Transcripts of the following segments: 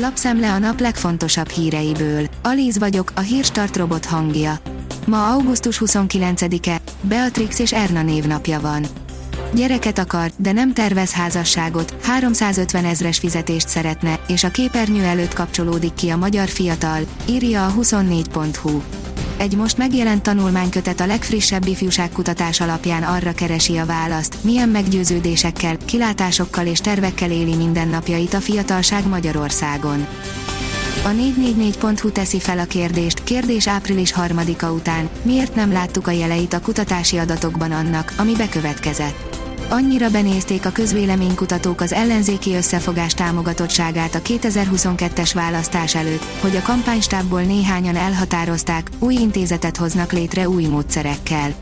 Lapszemle a nap legfontosabb híreiből. Alíz vagyok, a hírstart robot hangja. Ma augusztus 29-e, Beatrix és Erna névnapja van. Gyereket akar, de nem tervez házasságot, 350 ezres fizetést szeretne, és a képernyő előtt kapcsolódik ki a magyar fiatal, írja a 24.hu. Egy most megjelent tanulmánykötet a legfrissebb ifjúságkutatás alapján arra keresi a választ, milyen meggyőződésekkel, kilátásokkal és tervekkel éli mindennapjait a fiatalság Magyarországon. A 444.hu teszi fel a kérdést, kérdés április 3-a után, miért nem láttuk a jeleit a kutatási adatokban annak, ami bekövetkezett. Annyira benézték a közvéleménykutatók az ellenzéki összefogás támogatottságát a 2022-es választás előtt, hogy a kampánystábból néhányan elhatározták, új intézetet hoznak létre új módszerekkel.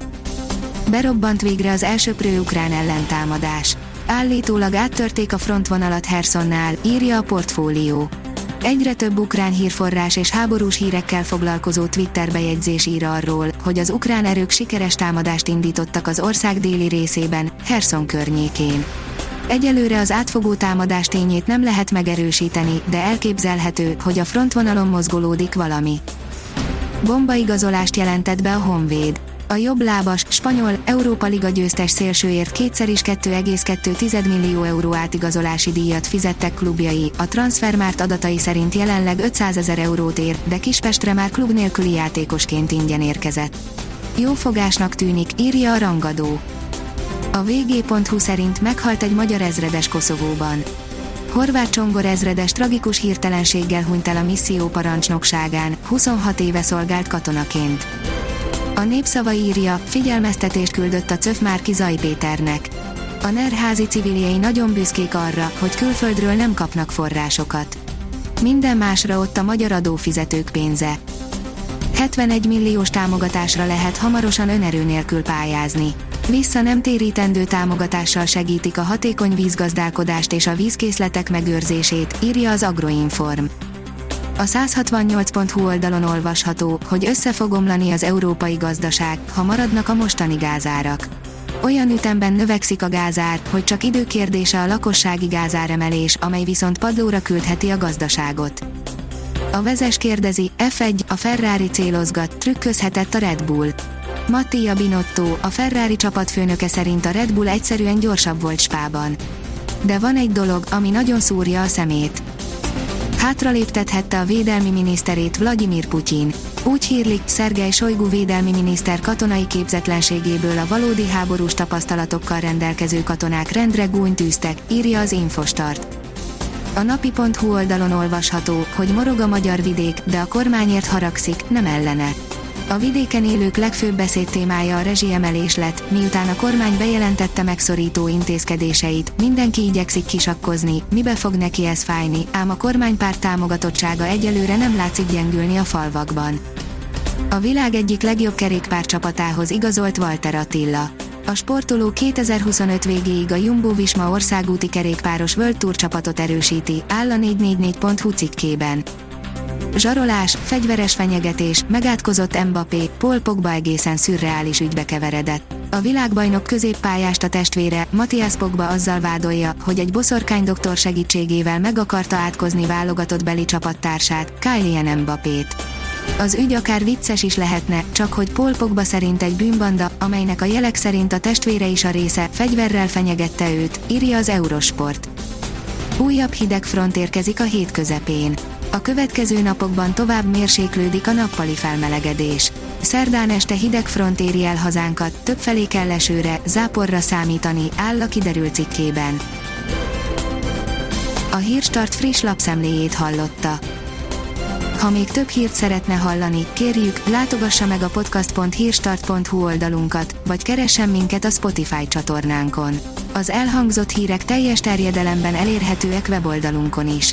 Berobbant végre az elsőprő ukrán ellentámadás. Állítólag áttörték a frontvonalat Hersonnál, írja a portfólió. Egyre több ukrán hírforrás és háborús hírekkel foglalkozó Twitter bejegyzés ír arról, hogy az ukrán erők sikeres támadást indítottak az ország déli részében, Herson környékén. Egyelőre az átfogó támadás tényét nem lehet megerősíteni, de elképzelhető, hogy a frontvonalon mozgolódik valami. Bombaigazolást jelentett be a Honvéd a jobb lábas, spanyol, Európa Liga győztes szélsőért kétszer is 2,2 millió euró átigazolási díjat fizettek klubjai, a Transfermárt adatai szerint jelenleg 500 ezer eurót ér, de Kispestre már klub nélküli játékosként ingyen érkezett. Jó fogásnak tűnik, írja a rangadó. A vg.hu szerint meghalt egy magyar ezredes Koszovóban. Horváth Csongor ezredes tragikus hirtelenséggel hunyt el a misszió parancsnokságán, 26 éve szolgált katonaként. A népszava írja, figyelmeztetést küldött a CÖF Márki Zaj Péternek. A NER házi civiljei nagyon büszkék arra, hogy külföldről nem kapnak forrásokat. Minden másra ott a magyar adófizetők pénze. 71 milliós támogatásra lehet hamarosan önerő nélkül pályázni. Vissza nem térítendő támogatással segítik a hatékony vízgazdálkodást és a vízkészletek megőrzését, írja az Agroinform. A 168.hu oldalon olvasható, hogy össze fog omlani az európai gazdaság, ha maradnak a mostani gázárak. Olyan ütemben növekszik a gázár, hogy csak időkérdése a lakossági gázáremelés, amely viszont padlóra küldheti a gazdaságot. A vezes kérdezi, F1, a Ferrari célozgat, trükközhetett a Red Bull. Mattia Binotto, a Ferrari csapatfőnöke szerint a Red Bull egyszerűen gyorsabb volt Spában. De van egy dolog, ami nagyon szúrja a szemét hátraléptethette a védelmi miniszterét Vladimir Putyin. Úgy hírlik, Szergej Sojgu védelmi miniszter katonai képzetlenségéből a valódi háborús tapasztalatokkal rendelkező katonák rendre gúny tűztek, írja az Infostart. A napi.hu oldalon olvasható, hogy morog a magyar vidék, de a kormányért haragszik, nem ellene. A vidéken élők legfőbb beszédtémája a rezsiemelés lett, miután a kormány bejelentette megszorító intézkedéseit, mindenki igyekszik kisakkozni, mibe fog neki ez fájni, ám a kormánypárt támogatottsága egyelőre nem látszik gyengülni a falvakban. A világ egyik legjobb kerékpárcsapatához igazolt Walter Attila. A sportoló 2025 végéig a Jumbo Visma országúti kerékpáros World Tour csapatot erősíti, áll a 444.hu cikkében zsarolás, fegyveres fenyegetés, megátkozott Mbappé, Paul Pogba egészen szürreális ügybe keveredett. A világbajnok középpályást a testvére, Matthias Pogba azzal vádolja, hogy egy boszorkány doktor segítségével meg akarta átkozni válogatott beli csapattársát, Kylian Mbappét. Az ügy akár vicces is lehetne, csak hogy Paul Pogba szerint egy bűnbanda, amelynek a jelek szerint a testvére is a része, fegyverrel fenyegette őt, írja az Eurosport. Újabb hideg front érkezik a hét közepén. A következő napokban tovább mérséklődik a nappali felmelegedés. Szerdán este hideg front éri el hazánkat, többfelé kell esőre, záporra számítani, áll a kiderült cikkében. A Hírstart friss lapszemléjét hallotta. Ha még több hírt szeretne hallani, kérjük, látogassa meg a podcast.hírstart.hu oldalunkat, vagy keressen minket a Spotify csatornánkon. Az elhangzott hírek teljes terjedelemben elérhetőek weboldalunkon is.